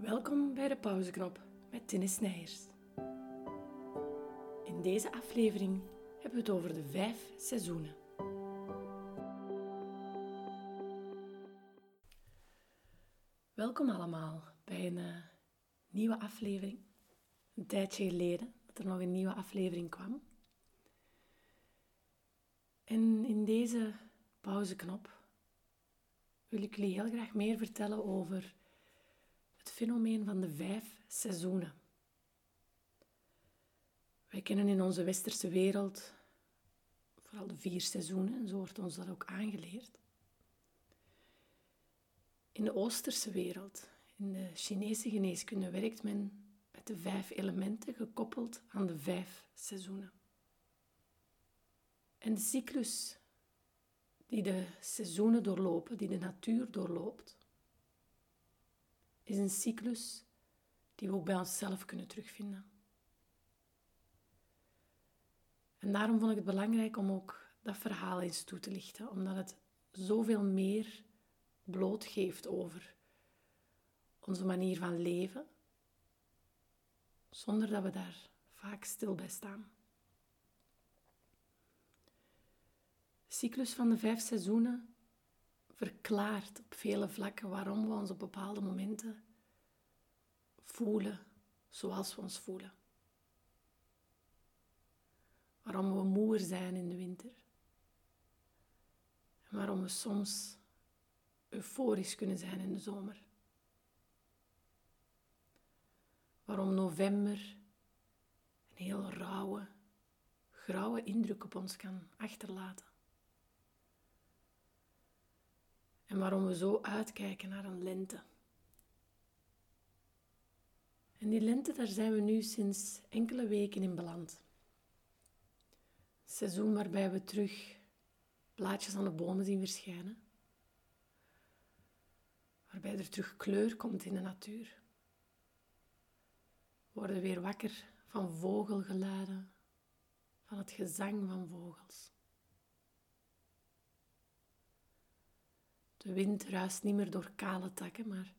Welkom bij de pauzeknop met Tinne Snijers. In deze aflevering hebben we het over de vijf seizoenen. Welkom allemaal bij een uh, nieuwe aflevering. Een tijdje geleden dat er nog een nieuwe aflevering kwam. En in deze pauzeknop wil ik jullie heel graag meer vertellen over fenomeen van de vijf seizoenen. Wij kennen in onze westerse wereld vooral de vier seizoenen, en zo wordt ons dat ook aangeleerd. In de Oosterse wereld, in de Chinese geneeskunde, werkt men met de vijf elementen gekoppeld aan de vijf seizoenen. En de cyclus die de seizoenen doorlopen, die de natuur doorloopt, is een cyclus die we ook bij onszelf kunnen terugvinden. En daarom vond ik het belangrijk om ook dat verhaal eens toe te lichten, omdat het zoveel meer blootgeeft over onze manier van leven, zonder dat we daar vaak stil bij staan. De cyclus van de vijf seizoenen verklaart op vele vlakken waarom we ons op bepaalde momenten voelen zoals we ons voelen. Waarom we moer zijn in de winter. En waarom we soms euforisch kunnen zijn in de zomer. Waarom november een heel rauwe, grauwe indruk op ons kan achterlaten. En waarom we zo uitkijken naar een lente. En die lente, daar zijn we nu sinds enkele weken in beland. Seizoen waarbij we terug blaadjes aan de bomen zien verschijnen. Waarbij er terug kleur komt in de natuur. We weer wakker van vogelgeluiden, van het gezang van vogels. De wind ruist niet meer door kale takken, maar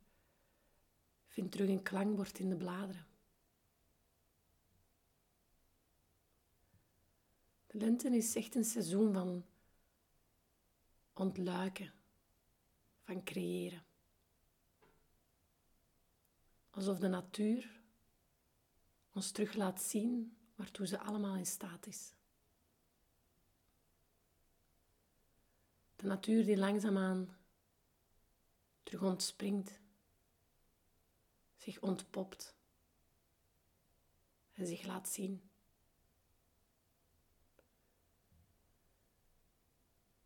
vindt terug een klankbord in de bladeren. De lente is echt een seizoen van ontluiken, van creëren. Alsof de natuur ons terug laat zien waartoe ze allemaal in staat is. De natuur die langzaamaan terug ontspringt, zich ontpopt en zich laat zien.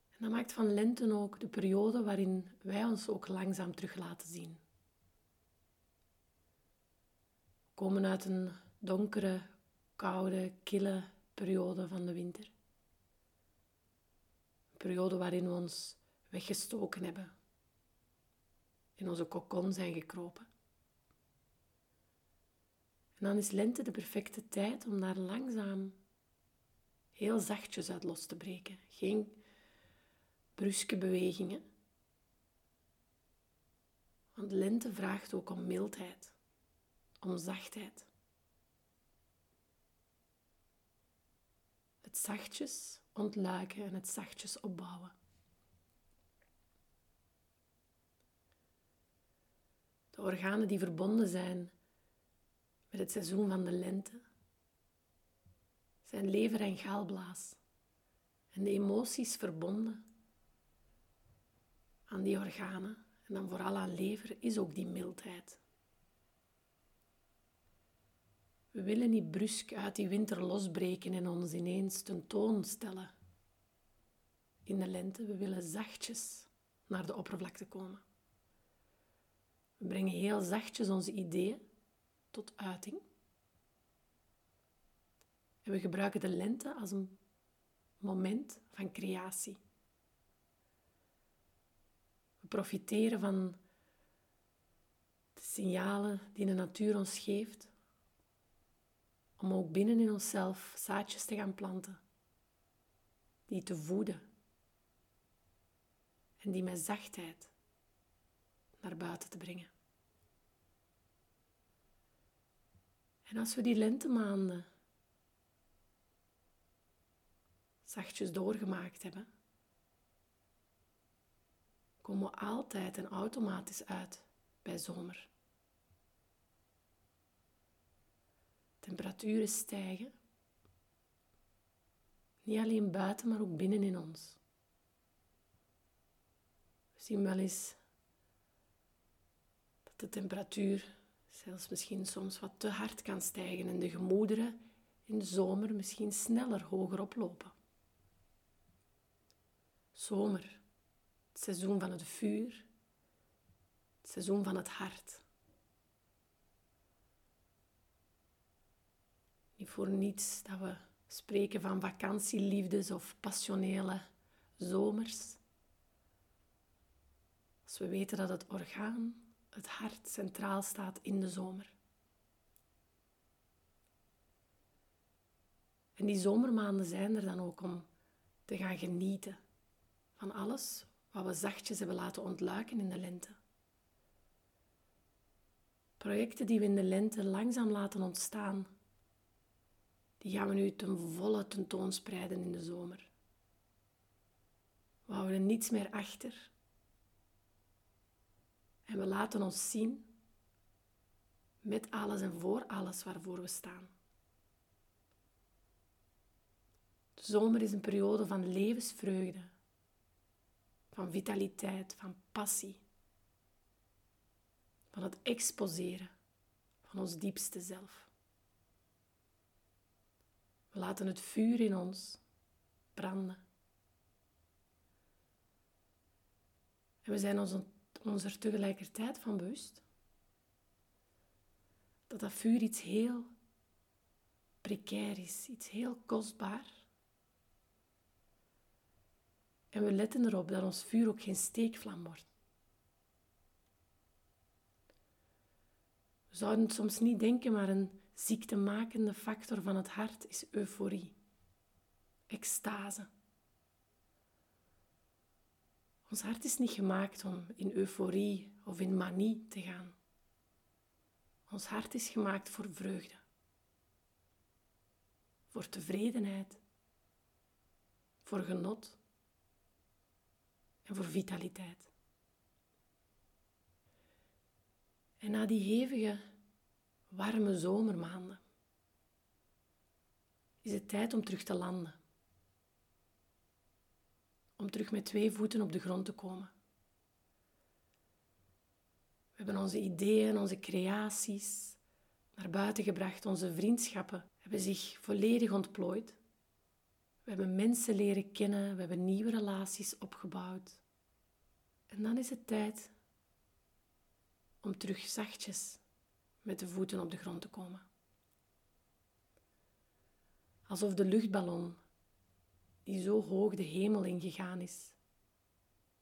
En dat maakt van lente ook de periode waarin wij ons ook langzaam terug laten zien. We komen uit een donkere, koude, kille periode van de winter. Een periode waarin we ons weggestoken hebben in onze kokon zijn gekropen. En dan is lente de perfecte tijd om daar langzaam heel zachtjes uit los te breken. Geen bruske bewegingen. Want lente vraagt ook om mildheid, om zachtheid. Het zachtjes ontluiken en het zachtjes opbouwen. Organen die verbonden zijn met het seizoen van de lente, zijn lever en galblaas en de emoties verbonden aan die organen en dan vooral aan lever is ook die mildheid. We willen niet brusk uit die winter losbreken en ons ineens tentoonstellen in de lente. We willen zachtjes naar de oppervlakte komen. We brengen heel zachtjes onze ideeën tot uiting. En we gebruiken de lente als een moment van creatie. We profiteren van de signalen die de natuur ons geeft, om ook binnen in onszelf zaadjes te gaan planten, die te voeden en die met zachtheid naar buiten te brengen. En als we die lentemaanden zachtjes doorgemaakt hebben, komen we altijd en automatisch uit bij zomer. Temperaturen stijgen, niet alleen buiten, maar ook binnen in ons. We zien wel eens dat de temperatuur zelfs misschien soms wat te hard kan stijgen en de gemoederen in de zomer misschien sneller hoger oplopen. Zomer, het seizoen van het vuur, het seizoen van het hart. Niet voor niets dat we spreken van vakantieliefdes of passionele zomers. Als we weten dat het orgaan, het hart, centraal staat in de zomer. En die zomermaanden zijn er dan ook om te gaan genieten van alles wat we zachtjes hebben laten ontluiken in de lente. Projecten die we in de lente langzaam laten ontstaan, die gaan we nu ten volle tentoonspreiden in de zomer. We houden niets meer achter. En we laten ons zien met alles en voor alles waarvoor we staan. De zomer is een periode van levensvreugde, van vitaliteit, van passie, van het exposeren van ons diepste zelf. We laten het vuur in ons branden. En we zijn ons, ons er tegelijkertijd van bewust dat dat vuur iets heel precair is, iets heel kostbaar. En we letten erop dat ons vuur ook geen steekvlam wordt. We zouden het soms niet denken, maar een ziektemakende factor van het hart is euforie, extase. Ons hart is niet gemaakt om in euforie of in manie te gaan. Ons hart is gemaakt voor vreugde, voor tevredenheid, voor genot en voor vitaliteit. En na die hevige warme zomermaanden is het tijd om terug te landen. Om terug met twee voeten op de grond te komen. We hebben onze ideeën, onze creaties naar buiten gebracht. Onze vriendschappen hebben zich volledig ontplooid. We hebben mensen leren kennen, we hebben nieuwe relaties opgebouwd. En dan is het tijd om terug zachtjes met de voeten op de grond te komen. Alsof de luchtballon, die zo hoog de hemel ingegaan is,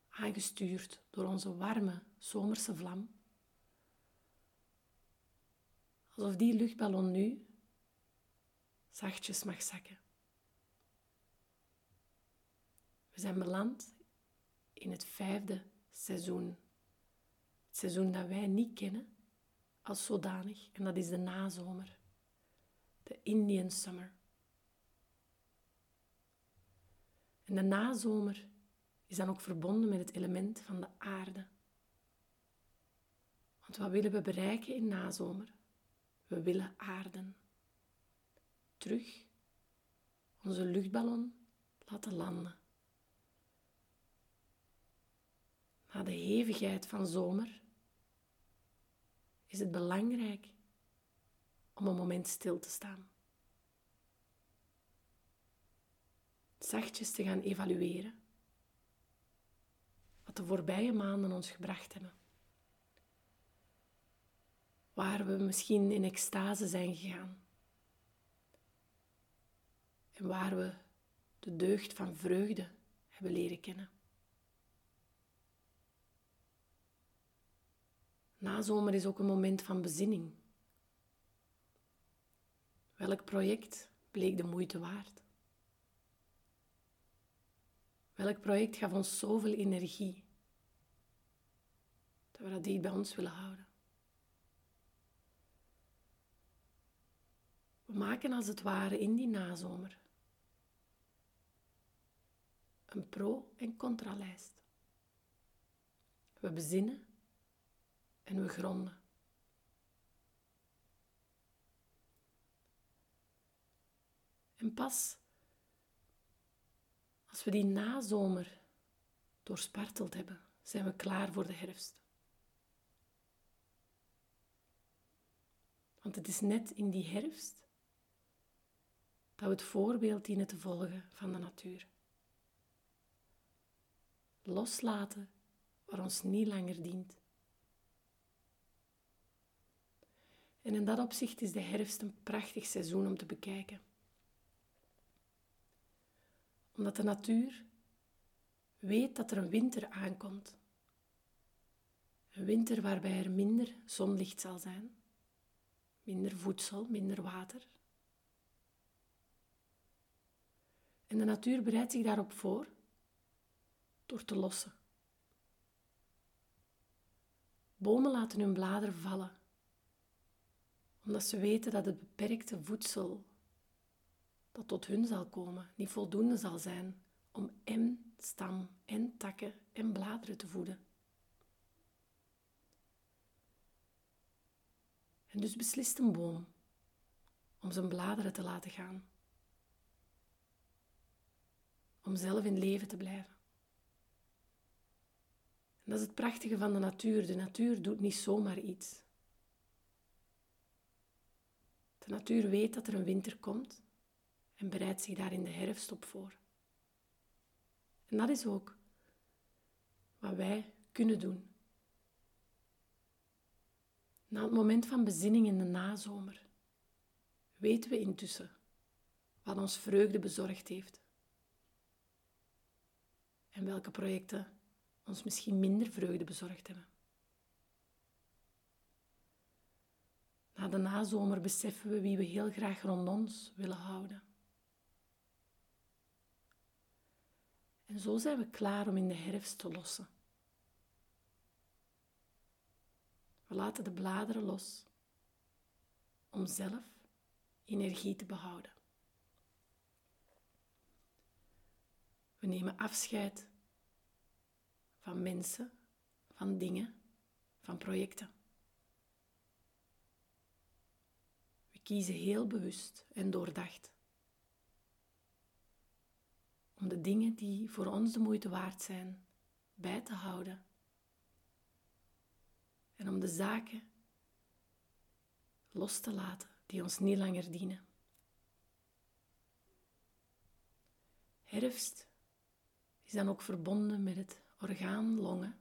aangestuurd door onze warme zomerse vlam, alsof die luchtballon nu zachtjes mag zakken. We zijn beland in het vijfde seizoen. Het seizoen dat wij niet kennen, als zodanig. En dat is de nazomer. De Indian Summer. En de nazomer is dan ook verbonden met het element van de aarde. Want wat willen we bereiken in nazomer? We willen aarden. Terug onze luchtballon laten landen. Na de hevigheid van zomer is het belangrijk om een moment stil te staan. Zachtjes te gaan evalueren wat de voorbije maanden ons gebracht hebben. Waar we misschien in extase zijn gegaan. En waar we de deugd van vreugde hebben leren kennen. Nazomer is ook een moment van bezinning. Welk project bleek de moeite waard? Welk project gaf ons zoveel energie dat we dat dicht bij ons willen houden? We maken als het ware in die nazomer een pro- en contralijst. We bezinnen en we gronden. En pas als we die nazomer doorsparteld hebben, zijn we klaar voor de herfst. Want het is net in die herfst dat we het voorbeeld dienen te volgen van de natuur. Loslaten wat ons niet langer dient. En in dat opzicht is de herfst een prachtig seizoen om te bekijken. Omdat de natuur weet dat er een winter aankomt. Een winter waarbij er minder zonlicht zal zijn, minder voedsel, minder water. En de natuur bereidt zich daarop voor door te lossen. Bomen laten hun bladeren vallen, omdat ze weten dat het beperkte voedsel dat tot hun zal komen niet voldoende zal zijn om en stam en takken en bladeren te voeden. En dus beslist een boom om zijn bladeren te laten gaan, om zelf in leven te blijven. En dat is het prachtige van de natuur. De natuur doet niet zomaar iets. De natuur weet dat er een winter komt en bereidt zich daar in de herfst op voor. En dat is ook wat wij kunnen doen. Na het moment van bezinning in de nazomer weten we intussen wat ons vreugde bezorgd heeft en welke projecten ons misschien minder vreugde bezorgd hebben. Na de nazomer beseffen we wie we heel graag rond ons willen houden. En zo zijn we klaar om in de herfst te lossen. We laten de bladeren los om zelf energie te behouden. We nemen afscheid van mensen, van dingen, van projecten. We kiezen heel bewust en doordacht om de dingen die voor ons de moeite waard zijn bij te houden en om de zaken los te laten die ons niet langer dienen. Herfst is dan ook verbonden met het orgaan longen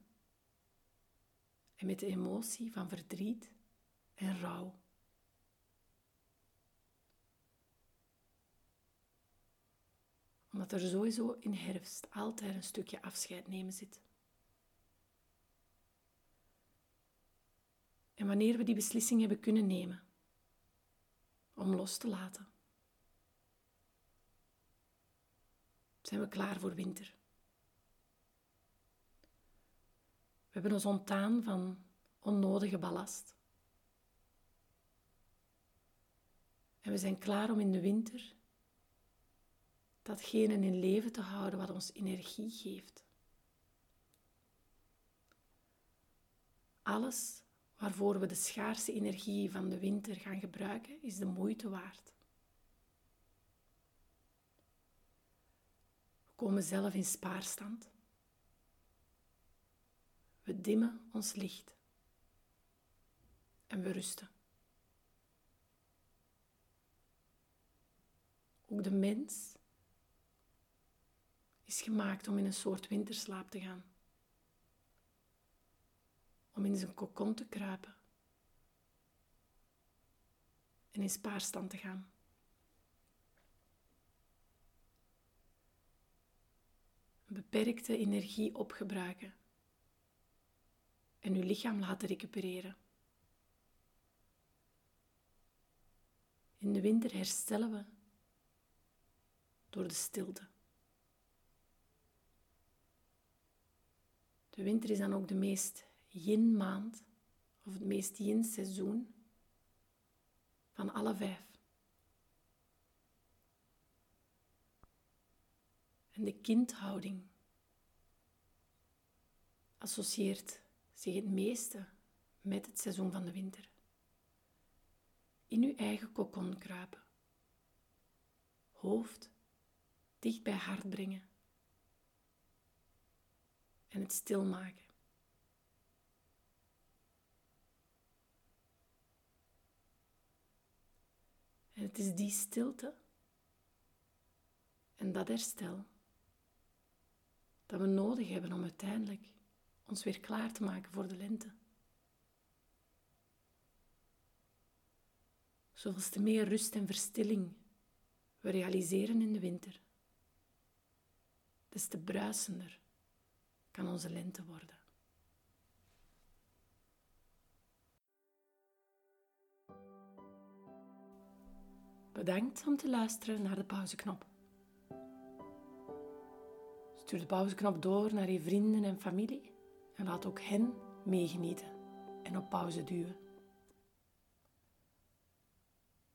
en met de emotie van verdriet en rouw. Omdat er sowieso in herfst altijd een stukje afscheid nemen zit. En wanneer we die beslissing hebben kunnen nemen om los te laten, zijn we klaar voor winter. We hebben ons ontdaan van onnodige ballast. En we zijn klaar om in de winter datgene in leven te houden wat ons energie geeft. Alles waarvoor we de schaarse energie van de winter gaan gebruiken, is de moeite waard. We komen zelf in spaarstand. We dimmen ons licht en we rusten. Ook de mens is gemaakt om in een soort winterslaap te gaan. Om in zijn kokon te kruipen en in spaarstand te gaan. Beperkte energie opgebruiken en uw lichaam laten recupereren. In de winter herstellen we door de stilte. De winter is dan ook de meest yin-maand, of het meest yin-seizoen van alle vijf. En de kindhouding associeert zich het meeste met het seizoen van de winter. In uw eigen kokon kruipen. Hoofd dicht bij hart brengen. En het stilmaken. En het is die stilte en dat herstel dat we nodig hebben om uiteindelijk ons weer klaar te maken voor de lente. Zoals te meer rust en verstilling we realiseren in de winter, des te bruisender kan onze lente worden. Bedankt om te luisteren naar de pauzeknop. Stuur de pauzeknop door naar je vrienden en familie en laat ook hen meegenieten en op pauze duwen.